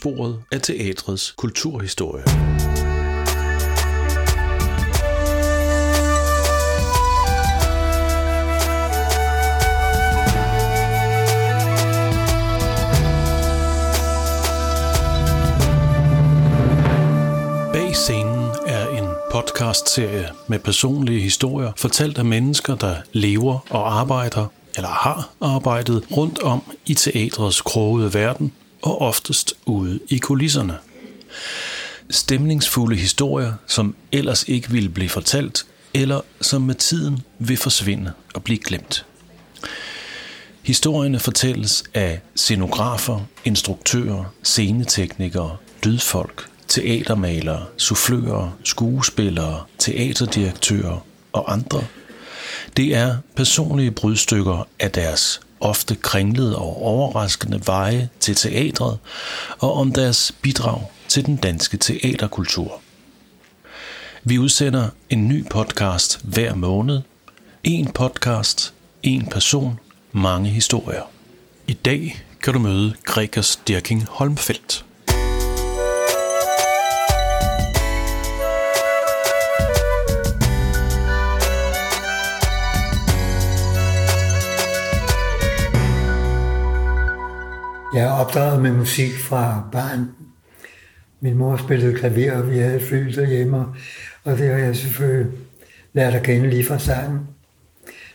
sporet af teatrets kulturhistorie. Bag scenen er en podcastserie med personlige historier, fortalt af mennesker, der lever og arbejder eller har arbejdet rundt om i teatrets krogede verden og oftest ude i kulisserne. Stemningsfulde historier, som ellers ikke ville blive fortalt, eller som med tiden vil forsvinde og blive glemt. Historierne fortælles af scenografer, instruktører, sceneteknikere, lydfolk, teatermalere, soufflører, skuespillere, teaterdirektører og andre. Det er personlige brudstykker af deres ofte kringlede og overraskende veje til teatret og om deres bidrag til den danske teaterkultur. Vi udsender en ny podcast hver måned. En podcast, en person, mange historier. I dag kan du møde Gregers Dirking Holmfeldt. Opdraget med musik fra barn. Min mor spillede klaver, og vi havde flyt derhjemme, og det har jeg selvfølgelig lært at kende lige fra sangen.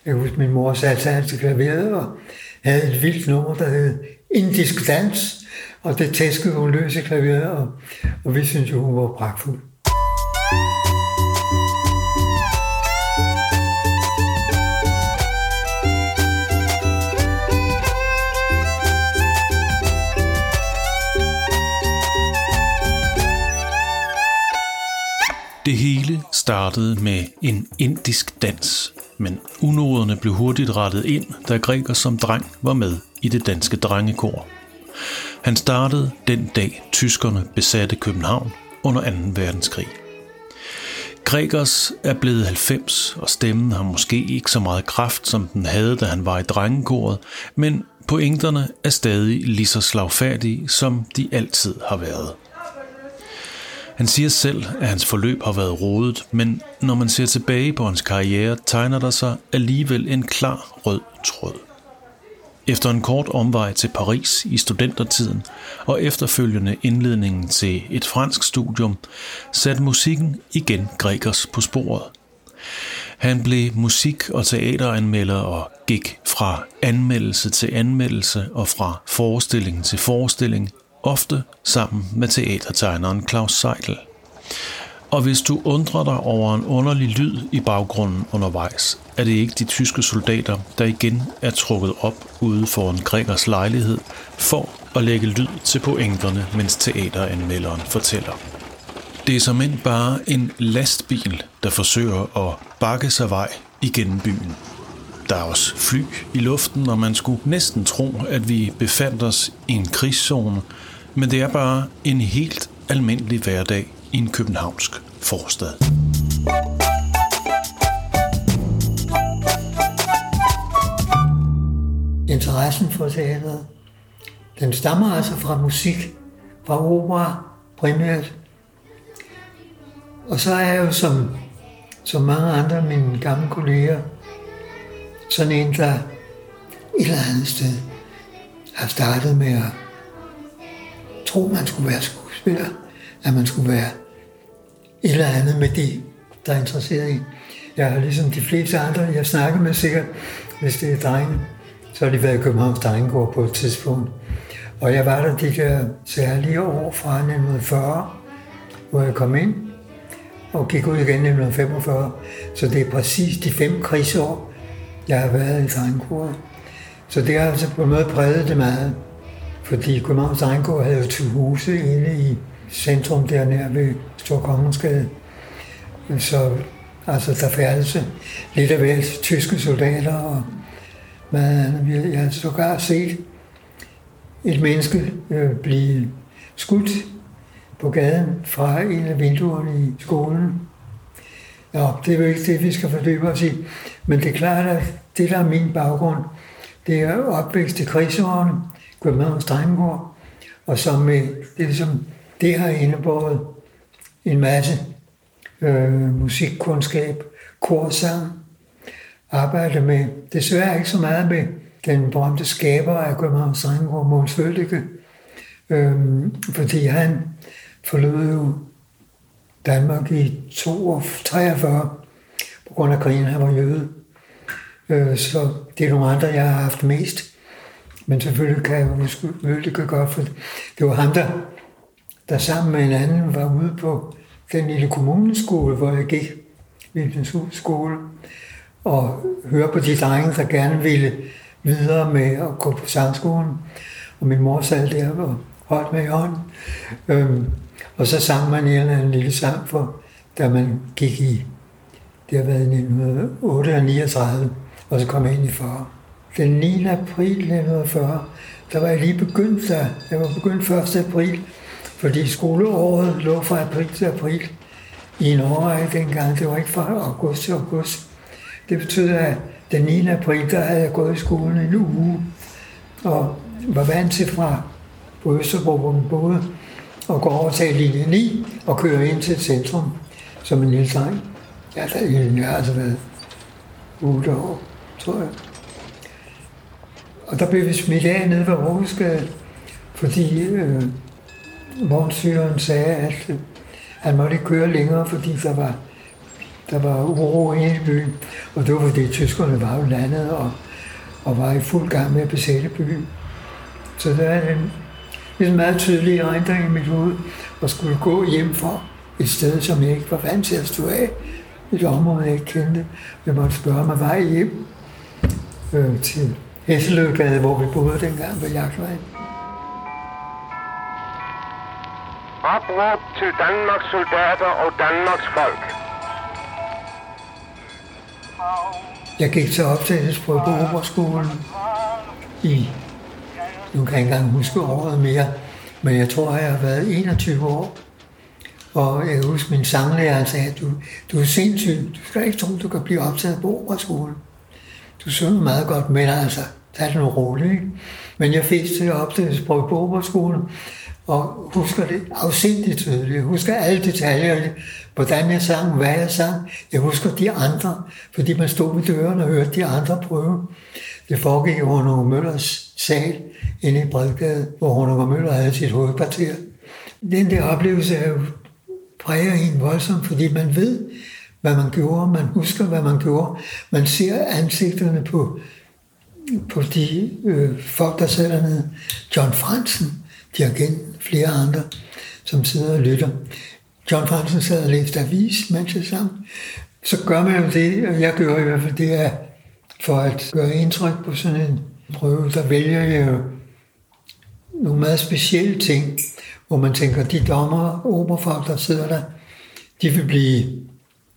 Jeg husker, min mor satte sig altså til klaveret og havde et vildt nummer, der hed Indisk Dans, og det tæskede hun løs i klaveret, og, og vi synes jo, hun var pragtfuld. Det hele startede med en indisk dans, men unoderne blev hurtigt rettet ind, da Greger som dreng var med i det danske drengekor. Han startede den dag tyskerne besatte København under 2. verdenskrig. Gregers er blevet 90, og stemmen har måske ikke så meget kraft, som den havde, da han var i drengekoret, men pointerne er stadig lige så slagfærdige, som de altid har været. Han siger selv, at hans forløb har været rodet, men når man ser tilbage på hans karriere, tegner der sig alligevel en klar rød tråd. Efter en kort omvej til Paris i studentertiden og efterfølgende indledningen til et fransk studium, satte musikken igen Gregers på sporet. Han blev musik- og teateranmelder og gik fra anmeldelse til anmeldelse og fra forestilling til forestilling ofte sammen med teatertegneren Claus Seidel. Og hvis du undrer dig over en underlig lyd i baggrunden undervejs, er det ikke de tyske soldater, der igen er trukket op ude foran Gregers lejlighed for at lægge lyd til pointerne, mens teateranmelderen fortæller. Det er som end bare en lastbil, der forsøger at bakke sig vej igennem byen. Der er også fly i luften, og man skulle næsten tro, at vi befandt os i en krigszone, men det er bare en helt almindelig hverdag i en københavnsk forstad. Interessen for teateret, den stammer altså fra musik, fra opera primært. Og så er jeg jo som, som mange andre af mine gamle kolleger, sådan en, der et eller andet sted har startet med at tro, man skulle være skuespiller, at man skulle være et eller andet med det, der er interesseret i. Jeg har ligesom de fleste andre, jeg snakker med sikkert, hvis det er drenge, så har de været i Københavns Drengegård på et tidspunkt. Og jeg var der de der særlige år fra 1940, hvor jeg kom ind, og gik ud igen i 1945. Så det er præcis de fem krigsår, jeg har været i Drengegård. Så det har altså på en måde præget det meget. Fordi Københavns Ejengård havde jo to huse inde i centrum der nær ved Storkongensgade. Så altså, der færdes lidt af hvert tyske soldater og man. Jeg har sågar set et menneske øh, blive skudt på gaden fra en af vinduerne i skolen. Ja, det er jo ikke det, vi skal fordybe os i. Men det er klart, at det, der er min baggrund, det er opvækst i krigsårene, Københavns Drengård, Og som med, det, er ligesom, det har indebåret en masse øh, musikkundskab, korsang, arbejde med, desværre ikke så meget med den berømte skaber af Københavns Drengård, Måns Føldike, øh, fordi han forlod jo Danmark i 43 på grund af krigen, han var jøde. Øh, så det er nogle andre, jeg har haft mest. Men selvfølgelig kan jeg jo Føldike godt, for det var ham, der, der sammen med en anden var ude på den lille kommuneskole, hvor jeg gik, Vildsens skole, og høre på de drenge, der gerne ville videre med at gå på sangskolen. Og min mor sad der og holdt med i hånden. Øhm, og så sang man en eller anden lille sang, for da man gik i, det har været 1938, og så kom jeg ind i 40. Den 9. april 1940, der var jeg lige begyndt der. Jeg var begyndt 1. april, fordi skoleåret lå fra april til april i en årrække dengang. Det var ikke fra august til august. Det betød, at den 9. april, der havde jeg gået i skolen en uge, og var vant til fra på Østerbro, hvor man boede, og gå over til linje 9 og køre ind til centrum som en lille dreng. Ja, der, jeg har altså været 8 år, tror jeg. Og der blev vi smidt af nede ved Aarhusgade, øh, fordi øh, vognsyren sagde, at øh, han måtte ikke køre længere, fordi der var, der var uro inde i byen. Og det var fordi tyskerne var jo landet og, og var i fuld gang med at besætte byen. Så der er en, en meget tydelig erindring i mit hoved, og skulle gå hjem for et sted, som jeg ikke var vant til at stå af. Et område, jeg ikke kendte. Jeg måtte spørge mig vej hjem øh, til Hesseløgade, hvor vi boede dengang på Jagtvejen. Opråb til Danmarks soldater og Danmarks folk. Jeg gik til optagelsesprøve på Operaskolen i, nu kan jeg ikke engang huske året mere, men jeg tror, jeg har været 21 år. Og jeg kan huske, min sanglærer sagde, du, du er sindssyg, du skal ikke tro, du kan blive optaget på Operaskolen. Du synger meget godt, men altså, tag det nu roligt. Ikke? Men jeg fik til optagelsesprøve på Operaskolen, og husker det afsindigt tydeligt. Jeg husker alle detaljerne, hvordan jeg sang, hvad jeg sang. Jeg husker de andre, fordi man stod ved døren og hørte de andre prøve. Det foregik i Hornung Møllers sal inde i Bredgade, hvor Hornung Møller havde sit hovedkvarter. Den der oplevelse er jo præger en voldsomt, fordi man ved, hvad man gjorde, man husker, hvad man gjorde. Man ser ansigterne på, på de øh, folk, der sidder dernede. John Fransen, dirigent, flere andre, som sidder og lytter. John Fransen sad og læste avis, mens jeg sang. Så gør man jo det, og jeg gør i hvert fald det, er for at gøre indtryk på sådan en prøve, der vælger jeg jo nogle meget specielle ting, hvor man tænker, de dommer operfolk, der sidder der, de vil blive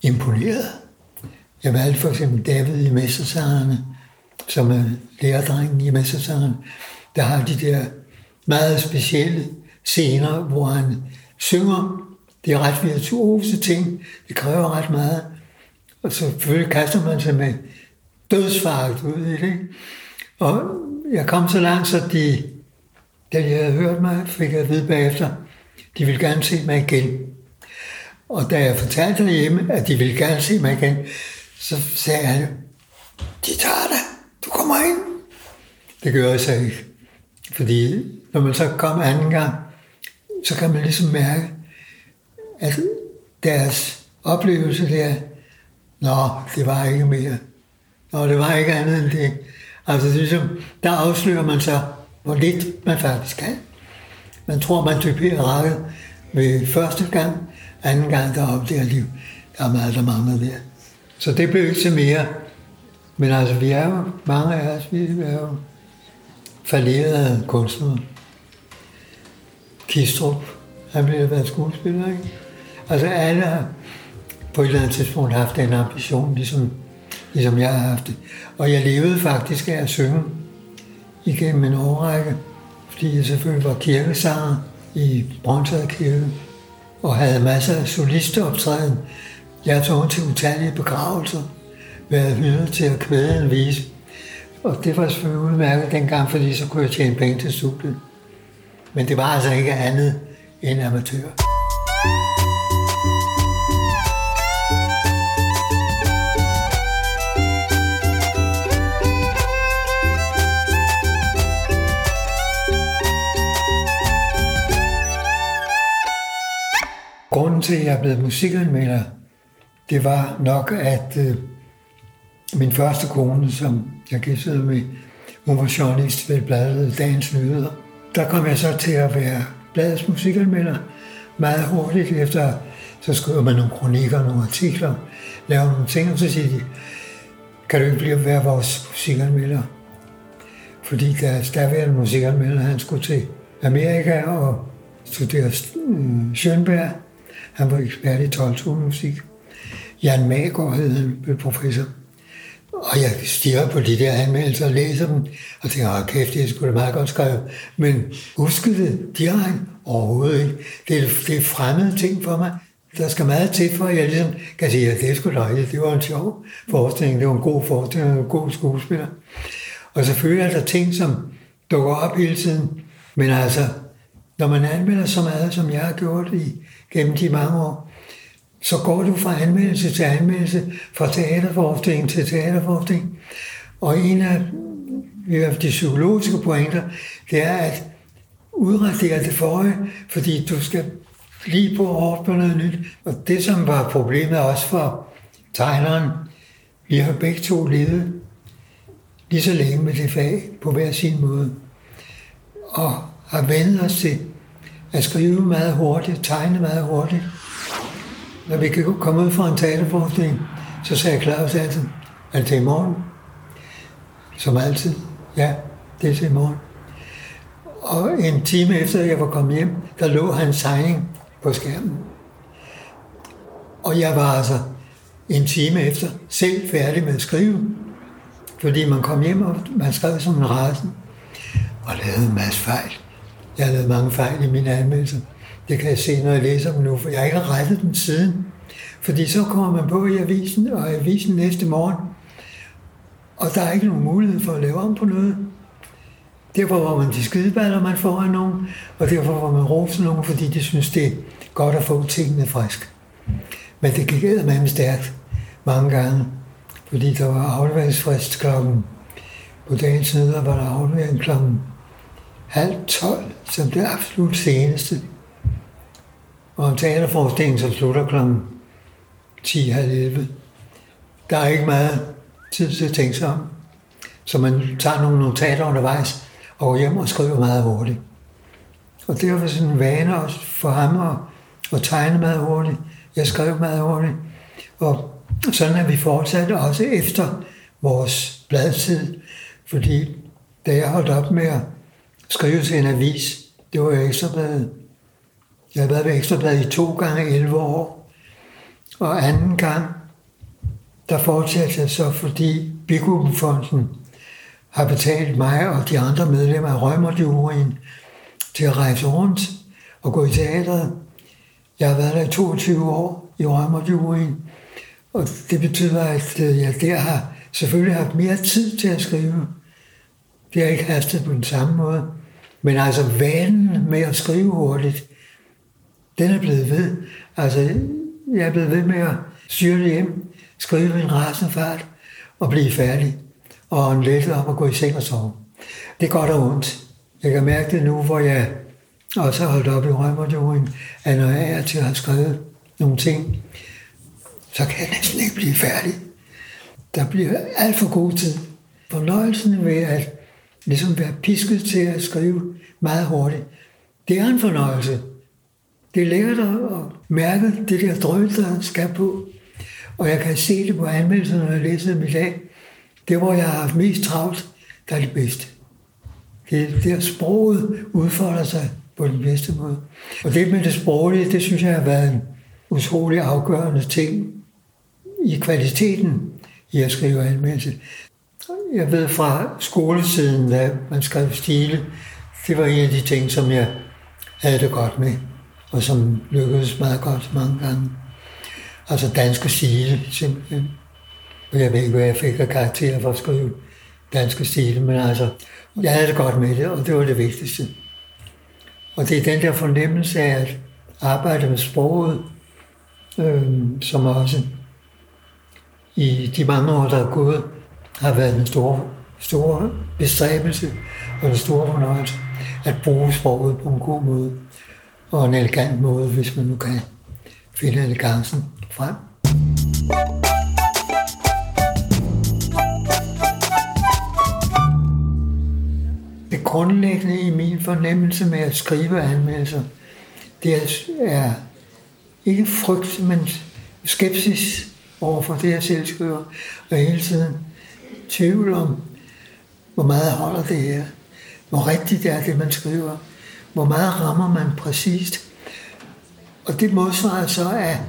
imponeret. Jeg valgte for eksempel David i Mestersangerne, som er lærerdrengen i Mestersangerne. Der har de der meget specielle scener, hvor han synger. Det er ret virtuose ting. Det kræver ret meget. Og så selvfølgelig kaster man sig med dødsfart ud i det. Og jeg kom så langt, så de, da de havde hørt mig, fik jeg at vide bagefter, de ville gerne se mig igen. Og da jeg fortalte hjemme, at de ville gerne se mig igen, så sagde han, de tager dig, du kommer ind. Det gør jeg så ikke. Fordi når man så kommer anden gang, så kan man ligesom mærke, at deres oplevelse der, nå, det var ikke mere. Nå, det var ikke andet end det. Altså, det ligesom, der afslører man så, hvor lidt man faktisk kan. Man tror, man typerer rakket ved første gang, anden gang, deroppe der opdager liv. Der er meget, der mangler der. Så det blev ikke til mere. Men altså, vi er jo, mange af os, vi er jo falderede kunstnere. Kistrup, han ville have været skuespiller, ikke? Altså alle har på et eller andet tidspunkt haft den ambition, ligesom, ligesom jeg har haft det. Og jeg levede faktisk af at synge igennem en årrække, fordi jeg selvfølgelig var kirkesanger i Brøndshøj Kirke, og havde masser af solisteoptræden. Jeg tog til utallige begravelser, været hyret til at kvæde en vise. Og det var selvfølgelig udmærket dengang, fordi så kunne jeg tjene penge til studiet. Men det var altså ikke andet end amatør. Grunden til, at jeg blev musikanmelder, det var nok, at øh, min første kone, som jeg gidsede med, hun var journalist ved bladet Dagens Nyheder. Der kom jeg så til at være bladets musikanmelder meget hurtigt efter, så skriver man nogle kronikker, nogle artikler, laver nogle ting, og så siger de, kan du ikke blive at være vores musikanmelder? Fordi deres daværende musikanmelder, han skulle til Amerika og studere øh, Schönberg. Han var ekspert i 12 musik. Jan Magård hed han, professor. Og jeg stiger på de der anmeldelser og læser dem, og tænker, åh kæft, det skulle da meget godt skrive. Men huskede det direkte overhovedet ikke. Det er, det er fremmede ting for mig. Der skal meget til, for at jeg ligesom kan sige, at det er sgu dejligt. Det var en sjov forestilling, det var en god forestilling, en god skuespiller. Og selvfølgelig er der ting, som dukker op hele tiden. Men altså, når man anmelder så meget, som jeg har gjort i, gennem de mange år, så går du fra anmeldelse til anmeldelse, fra teaterforskning til teaterforskning. Og en af de psykologiske pointer, det er at udradere det forrige, fordi du skal lige på hårdt på noget nyt. Og det, som var problemet også for tegneren, vi har begge to levet lige så længe med det fag på hver sin måde. Og har vendt os til at skrive meget hurtigt, tegne meget hurtigt, når vi kan komme ud fra en teaterforestilling, så sagde Claus altid, er det til i morgen? Som altid. Ja, det er til i morgen. Og en time efter jeg var kommet hjem, der lå hans tegning på skærmen. Og jeg var altså en time efter selv færdig med at skrive. Fordi man kom hjem, og man skrev som en rasen. Og lavede en masse fejl. Jeg har lavet mange fejl i mine anmeldelser. Det kan jeg se, når jeg læser dem nu, for jeg har ikke rettet dem siden. Fordi så kommer man på i avisen, og i avisen næste morgen, og der er ikke nogen mulighed for at lave om på noget. Derfor var man de skideballer, man får af nogen, og derfor var man roser nogen, fordi de synes, det er godt at få tingene frisk. Men det gik med stærkt mange gange, fordi der var afleveringsfrist klokken på dagens nyheder var der aflevering klokken halv tolv, som det absolut seneste. Og en teaterforestilling, som slutter kl. 10 11. Der er ikke meget tid til at tænke sig om. Så man tager nogle notater undervejs og går hjem og skriver meget hurtigt. Og det var sådan en vane også for ham at, at tegne meget hurtigt. Jeg skrev meget hurtigt. Og sådan er vi fortsat også efter vores bladtid. Fordi da jeg holdt op med at skrive til en avis, det var ekstrabladet, jeg har været ved Ekstrabladet i to gange 11 år. Og anden gang, der fortsatte jeg så, fordi Bigruppenfonden har betalt mig og de andre medlemmer af Rømmerjurien til at rejse rundt og gå i teateret. Jeg har været der i 22 år i Rømmerjurien, og det betyder, at øh, jeg der har selvfølgelig haft mere tid til at skrive. Det har ikke hastet på den samme måde. Men altså vanen med at skrive hurtigt, den er blevet ved. Altså, jeg er blevet ved med at styre det hjem, skrive min rasende fart og blive færdig. Og en let om at gå i seng og sove. Det er godt og ondt. Jeg kan mærke det nu, hvor jeg også har holdt op i rømmerdjorden, at når jeg er til at have skrevet nogle ting, så kan jeg næsten ikke blive færdig. Der bliver alt for god tid. Fornøjelsen ved at ligesom være pisket til at skrive meget hurtigt, det er en fornøjelse. Det er lækkert at mærke det der drøm, der skal på. Og jeg kan se det på anmeldelserne, når jeg læser dem i dag. Det, hvor jeg har haft mest travlt, der er det bedste. Det er der sproget udfolder sig på den bedste måde. Og det med det sproglige, det synes jeg har været en utrolig afgørende ting i kvaliteten i at skrive anmeldelse. Jeg ved fra skolesiden, da man skrev stile, det var en af de ting, som jeg havde det godt med og som lykkedes meget godt mange gange. Altså danske stile, simpelthen. Og jeg ved ikke, hvad jeg fik af karakterer for at skrive danske stile, men altså, jeg havde det godt med det, og det var det vigtigste. Og det er den der fornemmelse af at arbejde med sproget, øh, som også i de mange år, der er gået, har været den store, store bestræbelse og den store fornøjelse at bruge sproget på en god måde og en elegant måde, hvis man nu kan finde elegancen frem. Det grundlæggende i min fornemmelse med at skrive anmeldelser, det er ikke frygt, men skepsis over for det, jeg selv skriver, og hele tiden tvivl om, hvor meget holder det her, hvor rigtigt det er, det man skriver, hvor meget rammer man præcist. Og det modsvarer så af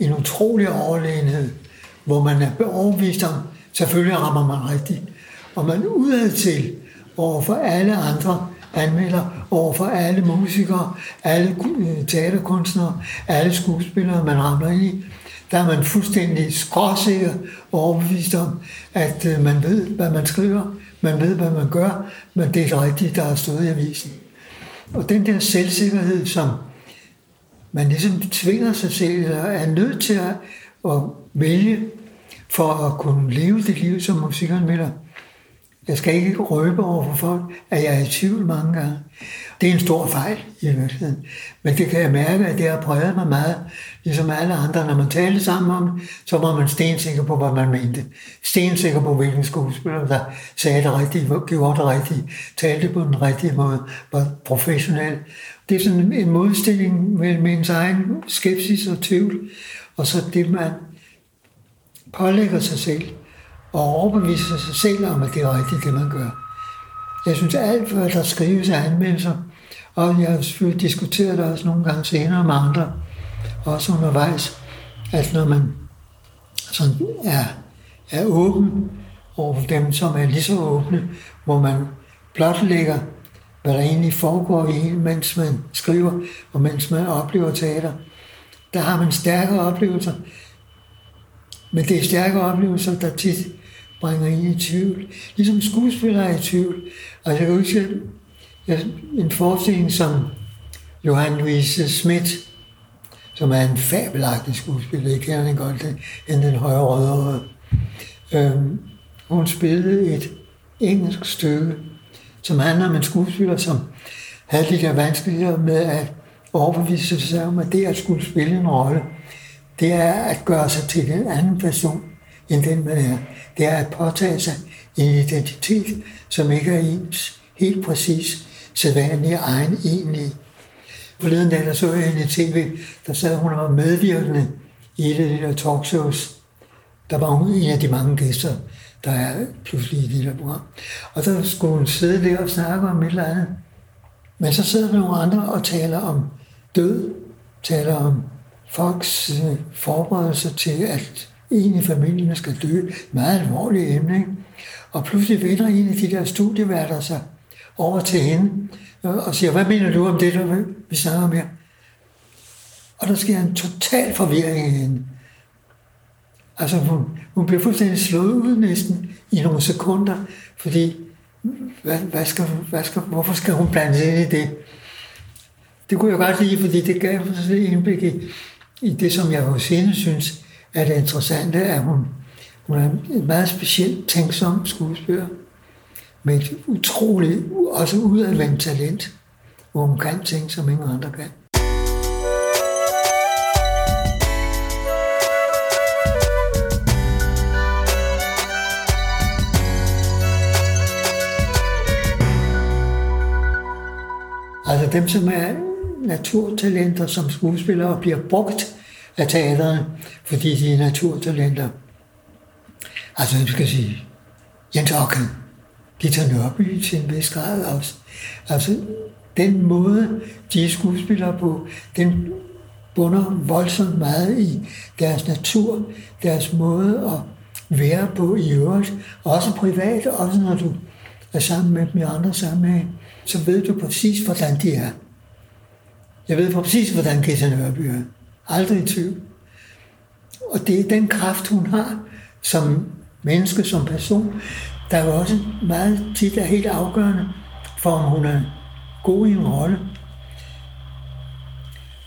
en utrolig overlegenhed, hvor man er overbevist om, selvfølgelig rammer man rigtigt. Og man udad til over for alle andre anmelder, over for alle musikere, alle teaterkunstnere, alle skuespillere, man rammer i, der er man fuldstændig skråsikker og overbevist om, at øh, man ved, hvad man skriver, man ved, hvad man gør, men det er det rigtige, der er stået i avisen. Og den der selvsikkerhed, som man ligesom tvinger sig selv, eller er nødt til at, at vælge for at kunne leve det liv som musikanmelder, jeg skal ikke røbe over for folk, at jeg er i tvivl mange gange. Det er en stor fejl i virkeligheden. Men det kan jeg mærke, at det har præget mig meget, ligesom alle andre. Når man talte sammen om det, så var man stensikker på, hvad man mente. Stensikker på, hvilken skuespiller, der sagde det rigtige, gjorde det rigtige, talte på den rigtige måde, var professionel. Det er sådan en modstilling mellem ens egen skepsis og tvivl, og så det, man pålægger sig selv og overbevise sig selv om, at det er rigtigt, det man gør. Jeg synes alt, hvad der skrives af anmeldelser, og jeg har selvfølgelig diskuteret det også nogle gange senere med andre, også undervejs, at når man sådan er, er åben over for dem, som er lige så åbne, hvor man blotlægger, hvad der egentlig foregår i en, mens man skriver, og mens man oplever teater, der har man stærkere oplevelser. Men det er stærke oplevelser, der tit bringer en i tvivl. Ligesom skuespillere er i tvivl. Og jeg kan huske en forestilling som Johan Louise Schmidt, som er en fabelagtig skuespiller, jeg kender den godt, end den højre røde. Øhm, hun spillede et engelsk stykke, som handler om en skuespiller, som havde de der vanskeligheder med at overbevise sig om, at det at skulle spille en rolle, det er at gøre sig til en anden person, end den man er. Det er at påtage sig en identitet, som ikke er ens helt præcis sædvanlige egen egentlige. Forleden dag, der så jeg hende i tv, der sad hun og var medvirkende i et af de der talkshows. Der var hun en af de mange gæster, der er pludselig i det der program. Og der skulle hun sidde der og snakke om et eller andet. Men så sidder der nogle andre og taler om død, taler om folks øh, forberedelse til, at en i familien skal dø. Meget alvorligt emne. Ikke? Og pludselig vender en af de der studieværter sig over til hende øh, og siger, hvad mener du om det, der vi snakker om her? Og der sker en total forvirring i hende. Altså hun, hun bliver fuldstændig slået ud næsten i nogle sekunder, fordi hvad, hvad skal, hvad skal, hvorfor skal hun blande sig ind i det? Det kunne jeg godt lide, fordi det gav mig et indblik i, i det, som jeg hos hende synes er det interessante, at hun, hun er en meget specielt tænksom skuespiller, med et utroligt, også udadvendt talent, hvor hun kan ting, som ingen andre kan. Altså dem, som er naturtalenter som skuespillere bliver brugt af teaterne, fordi de er naturtalenter. Altså, du skal sige, Jens Ocken, Gita Nørby til en vis grad også. Altså, den måde, de er skuespillere på, den bunder voldsomt meget i deres natur, deres måde at være på i øvrigt, også privat, også når du er sammen med dem i andre sammenhæng, så ved du præcis, hvordan de er. Jeg ved præcis, hvordan Gita Nørby er. Aldrig i tvivl. Og det er den kraft, hun har som menneske, som person, der jo også meget tit er helt afgørende for, om hun er god i en rolle.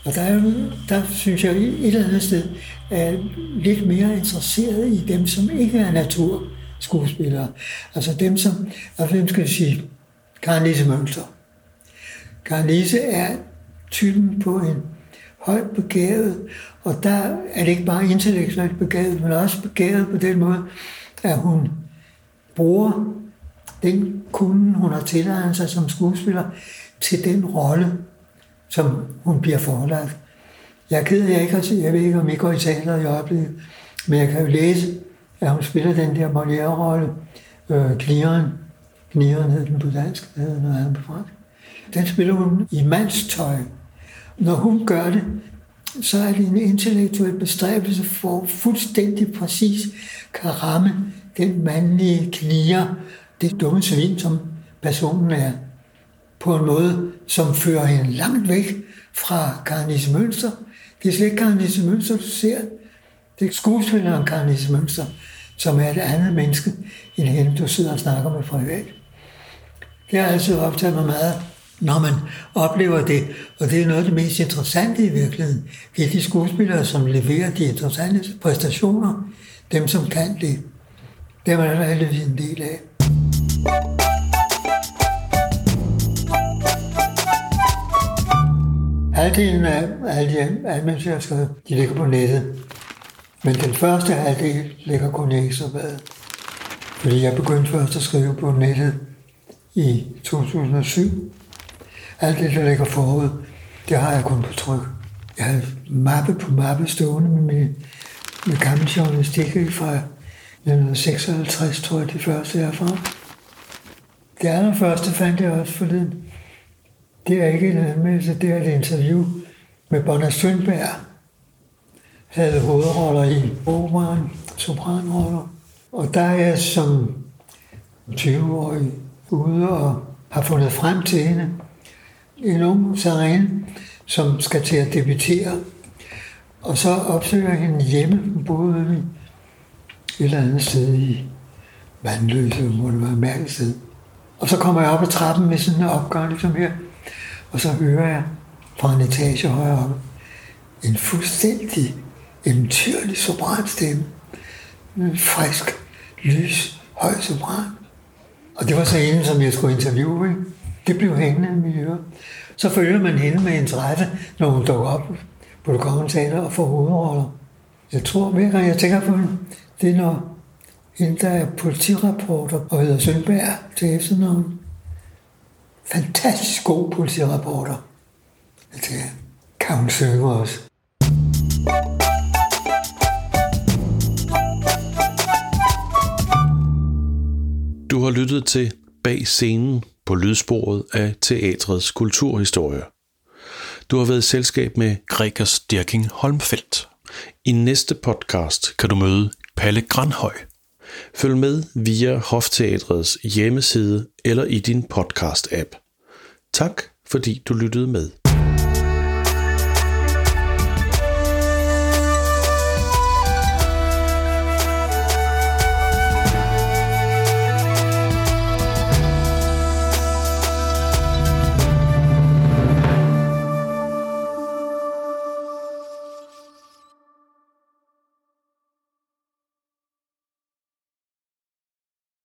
Og der, er, der synes jeg et eller andet sted er lidt mere interesseret i dem, som ikke er naturskuespillere. Altså dem, som, altså hvem skal jeg sige, Karen Lise Mønster. Karen Lise er typen på en højt begavet, og der er det ikke bare intellektuelt begavet, men også begavet på den måde, at hun bruger den kunde, hun har tilegnet sig som skuespiller, til den rolle, som hun bliver forelagt. Jeg er ked af, jeg ikke har set, jeg ved ikke, om I går i teateret i øjeblikket, men jeg kan jo læse, at hun spiller den der Molière-rolle, øh, Knieren. Knieren hed den på dansk, det hedder noget andet på fransk. Den spiller hun i mandstøj. Når hun gør det, så er det en intellektuel bestræbelse for fuldstændig præcis kan ramme den mandlige kniger, det dumme svin, som personen er, på en måde, som fører hende langt væk fra Karnis Mønster. Det er slet ikke Karnis Mønster, du ser. Det er skuespilleren Karnis Mønster, som er et andet menneske, end hende, du sidder og snakker med privat. Det har altid optaget mig meget, når man oplever det, og det er noget af det mest interessante i virkeligheden. Det er de skuespillere, som leverer de interessante præstationer, dem som kan det. Det er man heldigvis en del af. Halvdelen af alle de anmeldelser, jeg har skrevet, de ligger på nettet. Men den første halvdel ligger kun i Ekstrabladet. Fordi jeg begyndte først at skrive på nettet i 2007. Alt det, der ligger forud, det har jeg kun på tryk. Jeg har mappe på mappe stående med, min, med gamle journalistik fra 1956, tror jeg, det første er fra. Det allerførste fandt jeg også forleden. Det er ikke en anmeldelse, det er et interview med Bonner Sønberg. Havde hovedroller i operan, sopranroller. Og der er jeg som 20-årig ude og har fundet frem til hende. En ung som skal til at debutere. Og så opsøger jeg hende hjemme. Hun boede et eller andet sted i Vandløse, hvor det var et mærkeligt sted. Og så kommer jeg op ad trappen med sådan en opgang, ligesom her. Og så hører jeg fra en etage højere op en fuldstændig eventyrlig sopranstemme. En frisk, lys, høj sopran. Og det var så en, som jeg skulle interviewe. Ikke? Det blev hængende i mit øre. Så følger man hende med interesse, når hun dukker op på det kongelige teater og får hovedroller. Jeg tror, hver gang jeg tænker på hende, det er når hende, der er politirapporter og hedder Sønberg til efternavn. Fantastisk god politirapporter. Jeg tænker, kan hun synge også? Du har lyttet til Bag scenen på lydsporet af teatrets kulturhistorie. Du har været i selskab med Gregers Dirking Holmfeldt. I næste podcast kan du møde Palle Granhøj. Følg med via Hofteatrets hjemmeside eller i din podcast-app. Tak fordi du lyttede med.